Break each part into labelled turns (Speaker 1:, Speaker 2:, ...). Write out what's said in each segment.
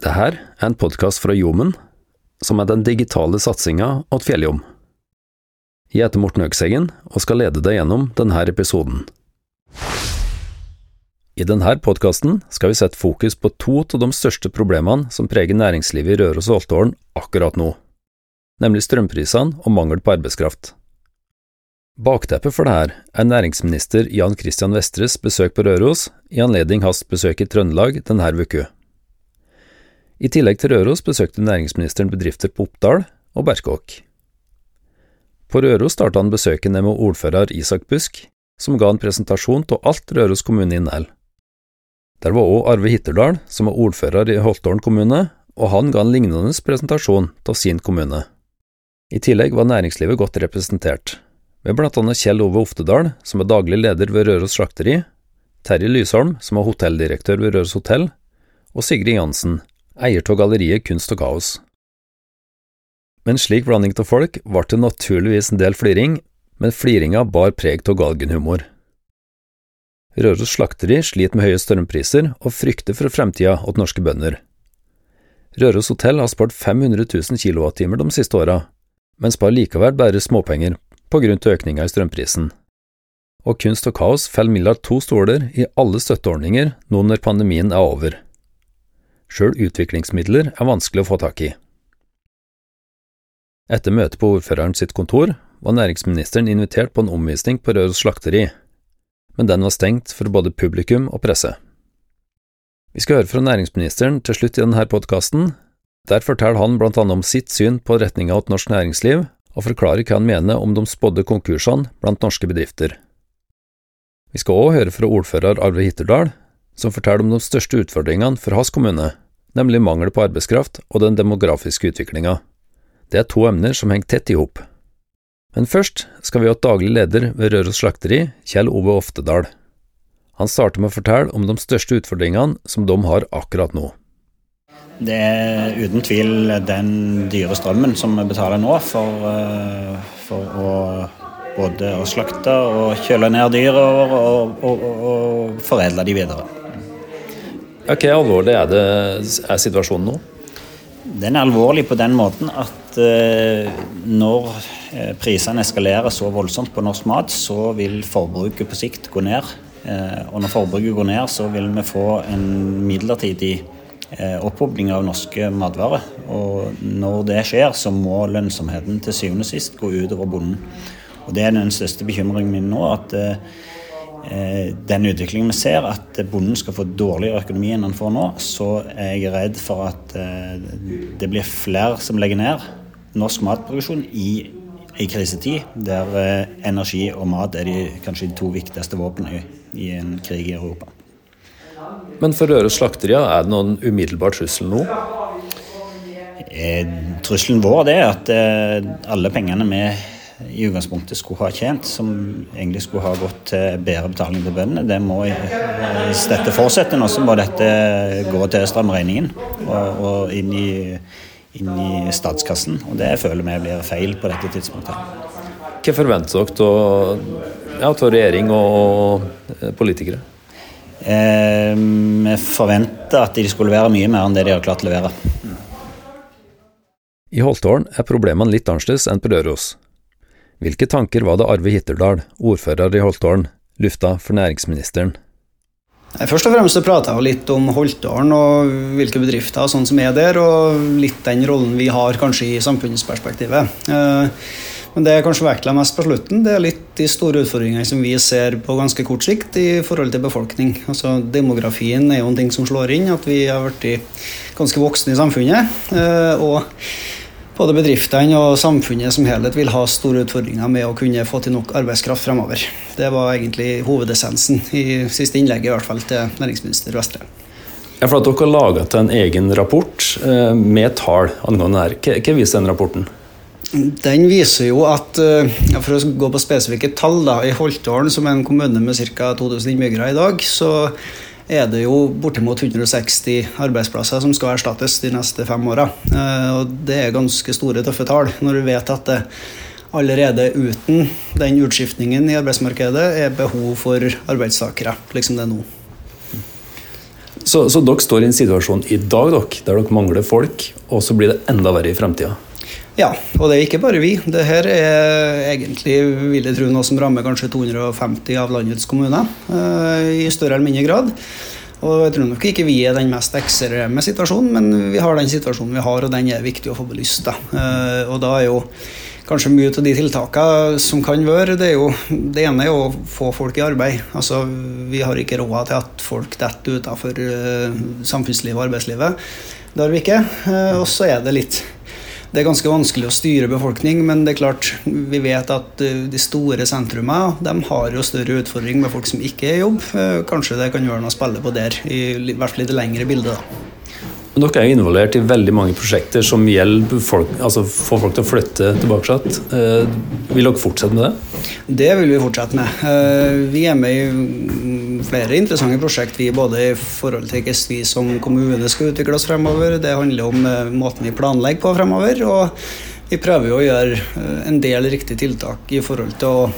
Speaker 1: Det her er en podkast fra Jomen, som er den digitale satsinga åt Fjelljom. Jeg heter Morten Økseggen og skal lede deg gjennom denne episoden. I denne podkasten skal vi sette fokus på to av de største problemene som preger næringslivet i Røros og Holtålen akkurat nå, nemlig strømprisene og mangel på arbeidskraft. Bakteppet for dette er næringsminister Jan Christian Vestres besøk på Røros i anledning hans besøk i Trøndelag denne uka. I tillegg til Røros besøkte næringsministeren bedrifter på Oppdal og Berkåk. På Røros starta han besøkene med ordfører Isak Busk, som ga en presentasjon av alt Røros kommune inneholder. Der var òg Arve Hitterdal, som er ordfører i Holtålen kommune, og han ga en lignende presentasjon av sin kommune. I tillegg var næringslivet godt representert, med blant annet Kjell Ove Oftedal, som er daglig leder ved Røros slakteri, Terje Lysholm, som er hotelldirektør ved Røros hotell, og Sigrid Jansen, eier av galleriet Kunst og Kaos. Med en slik blanding av folk ble det naturligvis en del fliring, men fliringa bar preg av galgenhumor. Røros slakteri sliter med høye strømpriser og frykter for fremtida åt norske bønder. Røros hotell har spart 500 000 kWh de siste åra, men sparer likevel bare småpenger på grunn av økninga i strømprisen. Og Kunst og Kaos faller mellom to stoler i alle støtteordninger nå når pandemien er over. Sjøl utviklingsmidler er vanskelig å få tak i. Etter møtet på ordføreren sitt kontor var næringsministeren invitert på en omvisning på Røros slakteri, men den var stengt for både publikum og presse. Vi skal høre fra næringsministeren til slutt i denne podkasten. Der forteller han blant annet om sitt syn på retninga åt norsk næringsliv, og forklarer hva han mener om de spådde konkursene blant norske bedrifter. Vi skal òg høre fra ordfører Arve Hitterdal, som forteller om de største utfordringene for hans kommune, nemlig mangel på arbeidskraft og den demografiske utviklinga. Det er to emner som henger tett i hop. Men først skal vi ha daglig leder ved Røros slakteri, Kjell Ove Oftedal. Han starter med å fortelle om de største utfordringene som de har akkurat nå.
Speaker 2: Det er uten tvil den dyre strømmen som vi betaler nå for, eh, for å både å slakte og kjøle ned dyra og, og, og, og foredle de videre.
Speaker 1: Hva alvorlig er, det, er situasjonen nå?
Speaker 2: Den er alvorlig på den måten at eh, når eh, prisene eskalerer så voldsomt på norsk mat, så vil forbruket på sikt gå ned. Eh, og når forbruket går ned, så vil vi få en midlertidig opphopning av norske matvarer. Og når det skjer, så må lønnsomheten til syvende og sist gå utover bonden. Og det er den største bekymringen min nå. at den utviklingen vi ser, at bonden skal få dårligere økonomi enn han får nå, så er jeg redd for at eh, det blir flere som legger ned norsk matproduksjon i i krisetid, der eh, energi og mat er de, kanskje de to viktigste våpnene i, en krig i Europa.
Speaker 1: Men for Røros slakteria, er det noen umiddelbar trussel nå?
Speaker 2: Eh, trusselen vår er at eh, alle pengene vi i utgangspunktet skulle ha tjent, som egentlig skulle ha gått til bedre betaling til bøndene. Det må, Hvis dette fortsetter nå, så må dette gå til strømregningen og, og inn, i, inn, i, statskassen. Og det føler vi blir feil på dette tidspunktet.
Speaker 1: Hva forventer dere av ja, regjering og politikere?
Speaker 2: Eh, vi forventer at de skulle levere mye mer enn det de har klart å levere.
Speaker 1: I Holtålen er problemene litt annerledes enn på Røros. Hvilke tanker var det Arve Hitterdal, ordfører i Holtålen, lufta for næringsministeren?
Speaker 3: Først og fremst så prata jeg litt om Holtålen og hvilke bedrifter og som er der, og litt den rollen vi har kanskje i samfunnsperspektivet. Eh, men det jeg kanskje vektla mest på slutten, det er litt de store utfordringene som vi ser på ganske kort sikt i forhold til befolkning. Altså Demografien er jo en ting som slår inn, at vi har blitt ganske voksne i samfunnet. Eh, og både bedriftene og samfunnet som helhet vil ha store utfordringer med å kunne få til nok arbeidskraft fremover. Det var egentlig hovedessensen i siste innlegget, i hvert fall til næringsminister Vestre.
Speaker 1: Ja, for at Dere har laga en egen rapport eh, med tall angående her. Hva viser den rapporten?
Speaker 3: Den viser jo at, eh, ja, for å gå på spesifikke tall, da, i Holtålen, som er en kommune med ca. 2000 innbyggere i dag, så er det jo bortimot 160 arbeidsplasser som skal erstattes de neste fem åra. Eh, og det er ganske store, tøffe tall når du vet at det allerede uten den utskiftningen i arbeidsmarkedet er behov for arbeidstakere, liksom det er nå.
Speaker 1: Så, så, dere står i en situasjon i dag dere, der dere mangler folk, og så blir det enda verre i fremtida?
Speaker 3: Ja, og det er ikke bare vi. Det her er egentlig vil jeg tro, noe som rammer kanskje 250 av landets kommuner uh, i større eller mindre grad. Og jeg tror nok ikke vi er den mest ekstreme situasjonen, men vi har den situasjonen vi har, og den er viktig å få belyst. Da. Uh, og da er jo kanskje mye av de tiltakene som kan være, det, jo, det ene er å få folk i arbeid. Altså, vi har ikke råd til at folk detter utenfor uh, samfunnslivet og arbeidslivet. Det har vi ikke. Og så er det litt det er ganske vanskelig å styre befolkning, men det er klart, vi vet at uh, de store sentrumene har jo større utfordring med folk som ikke er i jobb. Kanskje det kan gjøre noe å spille på der, i hvert fall i det lengre bildet.
Speaker 1: dere er jo involvert i veldig mange prosjekter som gjelder folk, altså får folk til å flytte tilbake. Eh, vil dere fortsette med det?
Speaker 3: Det vil vi fortsette med. Eh, vi er med i flere interessante prosjekt, vi, både i forhold til hvordan vi som kommune skal utvikle oss fremover. Det handler om eh, måten vi planlegger på fremover. Og vi prøver å gjøre en del riktige tiltak i forhold til å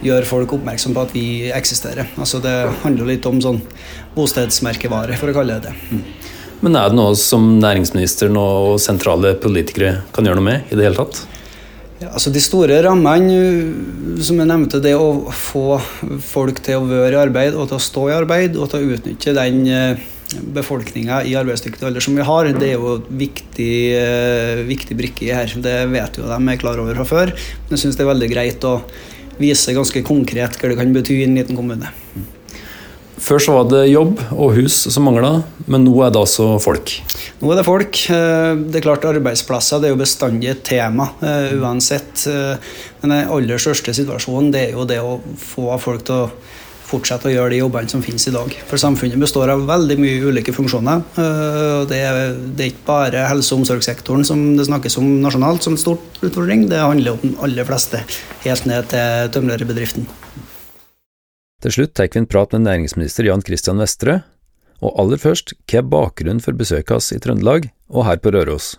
Speaker 3: gjøre folk oppmerksom på at vi eksisterer. Altså Det handler litt om sånn bostedsmerkevare, for å kalle det det. Mm.
Speaker 1: Men er det noe som næringsministeren og sentrale politikere kan gjøre noe med i det hele tatt?
Speaker 3: Ja, altså De store rammene, som jeg nevnte, det å få folk til å være i arbeid og til å stå i arbeid og til å utnytte den eh, befolkninga i arbeidsdyktig alder som vi har, det er jo en viktig, eh, viktig brikke her. Det vet jo de er klar over fra før. Men jeg syns det er veldig greit å vise ganske konkret hva det kan bety i en liten kommune.
Speaker 1: Før så var det jobb og hus som mangla, men nå er det altså folk?
Speaker 3: Nå er det folk. Eh, det er klart Arbeidsplasser det er jo bestandig et tema eh, uansett. Eh, men den aller største situasjonen det er jo det å få folk til å fortsette å gjøre de jobbene som finnes i dag. For samfunnet består av veldig mye ulike funksjoner. Det er, ikke bare helse- og omsorgssektoren som det snakkes om nasjonalt som en stor utfordring. Det handler om de aller fleste, helt ned til tømrerbedriften.
Speaker 1: Til slutt tar vi en prat med næringsminister Jan Christian Vestre, og aller først, hva er bakgrunnen for besøket hans i Trøndelag og her på Røros?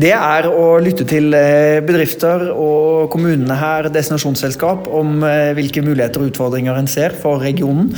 Speaker 4: Det er å lytte til eh, bedrifter og kommunene her, destinasjonsselskap, om eh, hvilke muligheter og utfordringer en ser for regionen.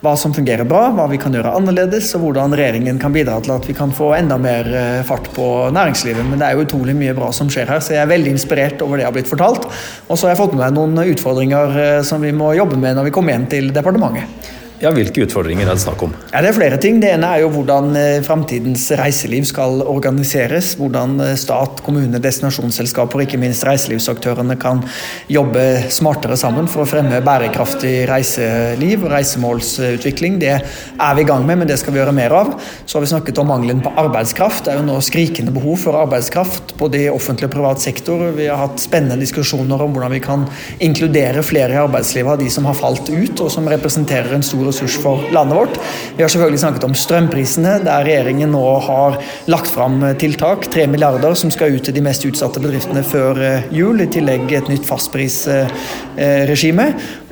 Speaker 4: Hva som fungerer bra, hva vi kan gjøre annerledes, og hvordan regjeringen kan bidra til at vi kan få enda mer eh, fart på næringslivet. Men det er jo utrolig mye bra som skjer her, så jeg er veldig inspirert over det jeg har blitt fortalt. Og så har jeg fått med meg noen utfordringer som vi må jobbe med når vi kommer hjem til departementet.
Speaker 1: Ja, Hvilke utfordringer er det snakk om?
Speaker 4: Ja, det er flere ting. Det ene er jo hvordan eh, framtidens reiseliv skal organiseres. Hvordan eh, stat, kommune, destinasjonsselskaper og ikke minst reiselivsaktørene kan jobbe smartere sammen for å fremme bærekraftig reiseliv og reisemålsutvikling. Det er vi i gang med, men det skal vi gjøre mer av. Så har vi snakket om mangelen på arbeidskraft. Det er jo nå skrikende behov for arbeidskraft både i offentlig og privat sektor. Vi har hatt spennende diskusjoner om hvordan vi kan inkludere flere i arbeidslivet av de som har falt ut, og som representerer en stor ressurs for landet vårt. Vi har selvfølgelig snakket om strømprisene, der regjeringen nå har lagt fram tiltak, 3 milliarder, som skal ut til de mest utsatte bedriftene før eh, jul. I tillegg et nytt fastprisregime.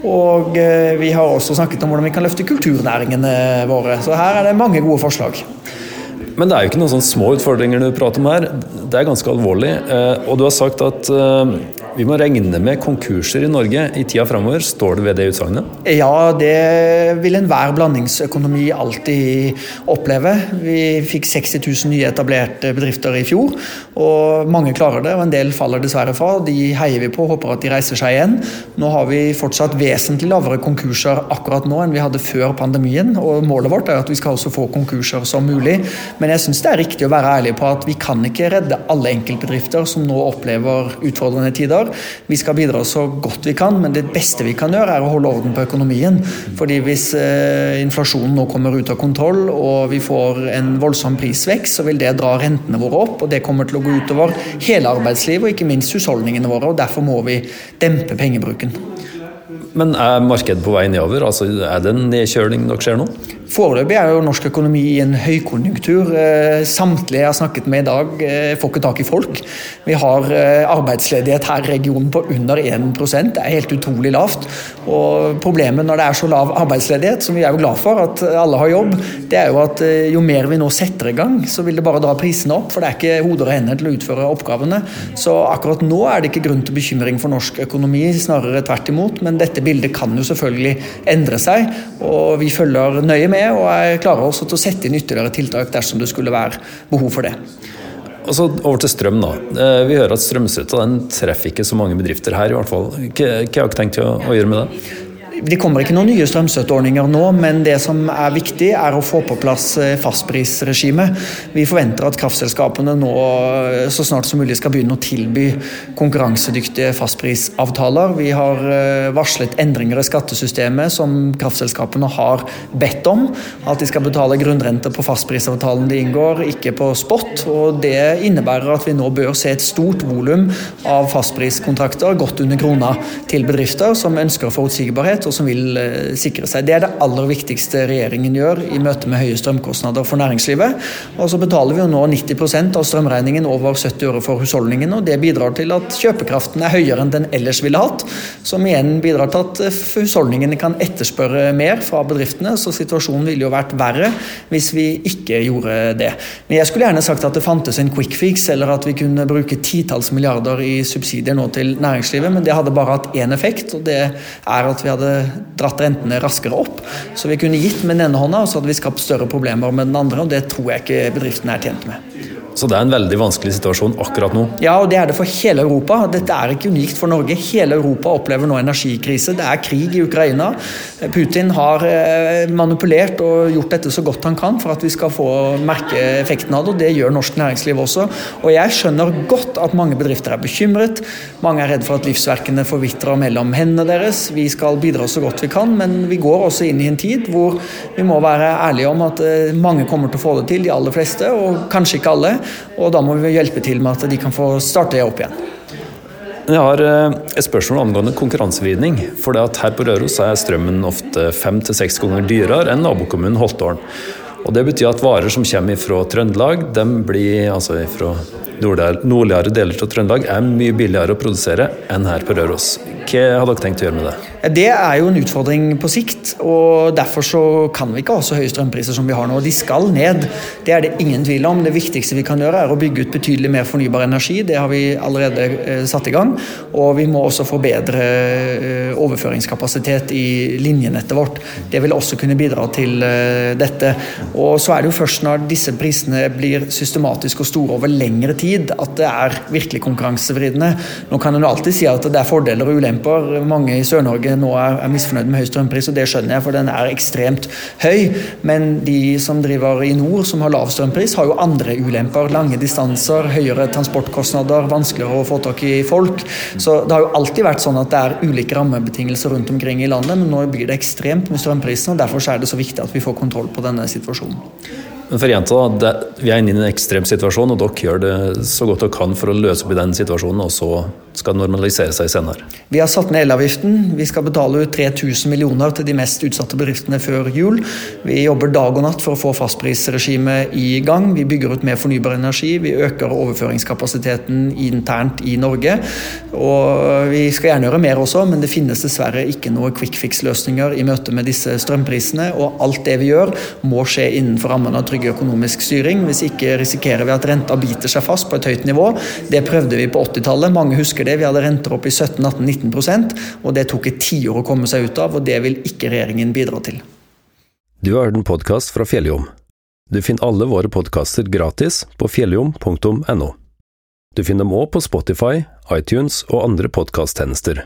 Speaker 4: Og eh, vi har også snakket om hvordan vi kan løfte kulturnæringene våre. Så her er det mange gode forslag.
Speaker 1: Men det er jo ikke noen sånne små utfordringer du prater om her. Det er ganske alvorlig. Eh, og du har sagt at vi må regne med konkurser i Norge i tida framover. Står det ved det utsagnet?
Speaker 4: Ja, det vil enhver blandingsøkonomi alltid oppleve. Vi fikk 60 000 nye etablerte bedrifter i fjor, og mange klarer det. og En del faller dessverre fra. De heier vi på og håper at de reiser seg igjen. Nå har vi fortsatt vesentlig lavere konkurser akkurat nå enn vi hadde før pandemien. og Målet vårt er at vi skal også få konkurser som mulig. Men jeg syns det er riktig å være ærlig på at vi kan ikke redde alle enkeltbedrifter som nå opplever utfordrende tider. Vi skal bidra så godt vi kan, men det beste vi kan gjøre, er å holde orden på økonomien. Fordi hvis eh, inflasjonen nå kommer ut av kontroll og vi får en voldsom prisvekst, så vil det dra rentene våre opp, og det kommer til å gå utover hele arbeidslivet og ikke minst husholdningene våre. og Derfor må vi dempe pengebruken.
Speaker 1: Men er markedet på vei nedover? Altså, er det en nedkjøling dere ser nå?
Speaker 4: Foreløpig er jo norsk økonomi i en høykonjunktur. Eh, samtlige jeg har snakket med i dag, eh, får ikke tak i folk. Vi har eh, arbeidsledighet her i regionen på under 1 Det er helt utrolig lavt. Og Problemet når det er så lav arbeidsledighet, som vi er jo glad for at alle har jobb, det er jo at jo mer vi nå setter i gang, så vil det bare dra prisene opp. For det er ikke hoder og hender til å utføre oppgavene. Så akkurat nå er det ikke grunn til bekymring for norsk økonomi, snarere tvert imot. Men dette bildet kan jo selvfølgelig endre seg, og vi følger nøye med med, og jeg klarer også til å sette inn ytterligere tiltak dersom det skulle være behov for det.
Speaker 1: Og så Over til strøm. da. Eh, vi hører at strømstøtta treffer ikke så mange bedrifter her. i hvert fall. Hva har dere tenkt å, å gjøre med det?
Speaker 4: Det kommer ikke noen nye strømstøtteordninger nå, men det som er viktig, er å få på plass fastprisregimet. fastprisregime. Vi forventer at kraftselskapene nå eh, så snart som mulig skal begynne å tilby konkurransedyktige fastprisavtaler. Vi har eh, varslet endringer i skattesystemet som kraftselskapene har bedt om. At de skal betale grunnrente på fastprisavtalen de inngår, ikke på spot. og Det innebærer at vi nå bør se et stort volum av fastpriskontrakter, godt under krona, til bedrifter som ønsker forutsigbarhet og som vil eh, sikre seg. Det er det aller viktigste regjeringen gjør i møte med høye strømkostnader for næringslivet. Og så betaler vi jo nå 90% av strømregningen over 70 øre for husholdningene, og det bidrar til at kjøpekraften er høyere enn den ellers ville hatt, som igjen bidrar til at eh, husholdningene kan etterspørre mer fra bedriftene. Så situasjonen ville jo vært verre hvis vi ikke gjorde det. Men jeg skulle gjerne sagt at det fantes en quick fix, eller at vi kunne bruke titalls milliarder i subsidier nå til næringslivet, men det hadde bare hatt én effekt, og det er at vi hadde dratt rentene raskere opp. Så vi kunne gitt med den ene hånda, og så hadde vi skapt større problemer med den andre. og Det tror jeg ikke bedriften er tjent med.
Speaker 1: Så det er en veldig vanskelig situasjon akkurat nå?
Speaker 4: Ja, og det er det for hele Europa. Dette er ikke unikt for Norge. Hele Europa opplever nå energikrise. Det er krig i Ukraina. Putin har eh, manipulert og gjort dette så godt han kan for at vi skal få merke effekten av det, og det gjør norsk næringsliv også. Og jeg skjønner godt at mange bedrifter er bekymret. Mange er redd for at livsverkene forvitrer mellom hendene deres. Vi skal bidra så godt vi kan, men vi går også inn i en tid hvor vi må være ærlige om at eh, mange kommer til å få det til, de aller fleste, og kanskje ikke alle. Og da må vi hjelpe til med at de kan få starte opp igjen.
Speaker 1: Jeg har eh, et spørsmål angående konkurransevridning. For det her på Røros er strømmen ofte fem til seks ganger dyrere enn nabokommunen Holtålen. Og Det betyr at varer som kommer fra Trøndelag, de blir altså fra nordligere deler av Trøndelag, er mye billigere å produsere enn her på Røros. Hva har dere tenkt å gjøre med det?
Speaker 4: Det er jo en utfordring på sikt. og Derfor så kan vi ikke ha så høye strømpriser som vi har nå. De skal ned. Det er det ingen tvil om. Det viktigste vi kan gjøre, er å bygge ut betydelig mer fornybar energi. Det har vi allerede eh, satt i gang. Og vi må også få bedre eh, overføringskapasitet i linjenettet vårt. Det vil også kunne bidra til eh, dette. Og så er det jo først når disse prisene blir systematiske og store over lengre tid, at det er virkelig konkurransevridende. Nå kan en alltid si at det er fordeler og ulemper. Mange i Sør-Norge nå er, er misfornøyd med høy strømpris, og det skjønner jeg, for den er ekstremt høy. Men de som driver i nord, som har lav strømpris, har jo andre ulemper. Lange distanser, høyere transportkostnader, vanskeligere å få tak i folk. Så det har jo alltid vært sånn at det er ulike rammebetingelser rundt omkring i landet, men nå blir det ekstremt med strømprisene, og derfor er det så viktig at vi får kontroll på denne situasjonen. 좋 은.
Speaker 1: Men for jenta, det, Vi er inne i en ekstrem situasjon, og dere gjør det så godt dere kan for å løse opp i den situasjonen, og så skal det normalisere seg senere.
Speaker 4: Vi har satt ned elavgiften. Vi skal betale ut 3000 millioner til de mest utsatte bedriftene før jul. Vi jobber dag og natt for å få fastprisregimet i gang. Vi bygger ut mer fornybar energi. Vi øker overføringskapasiteten internt i Norge. Og vi skal gjerne gjøre mer også, men det finnes dessverre ikke noe quick fix-løsninger i møte med disse strømprisene. Og alt det vi gjør, må skje innenfor rammen av trygg trygg økonomisk styring. Hvis ikke risikerer vi at renta biter seg fast på et høyt nivå. Det prøvde vi på 80-tallet. Mange husker det. Vi hadde renter opp i 17-18-19% og det tok et tiår å komme seg ut av, og det vil ikke regjeringen bidra til.
Speaker 1: Du har hørt en podkast fra Fjelljom. Du finner alle våre podkaster gratis på fjelljom.no. Du finner dem òg på Spotify, iTunes og andre podkasttjenester.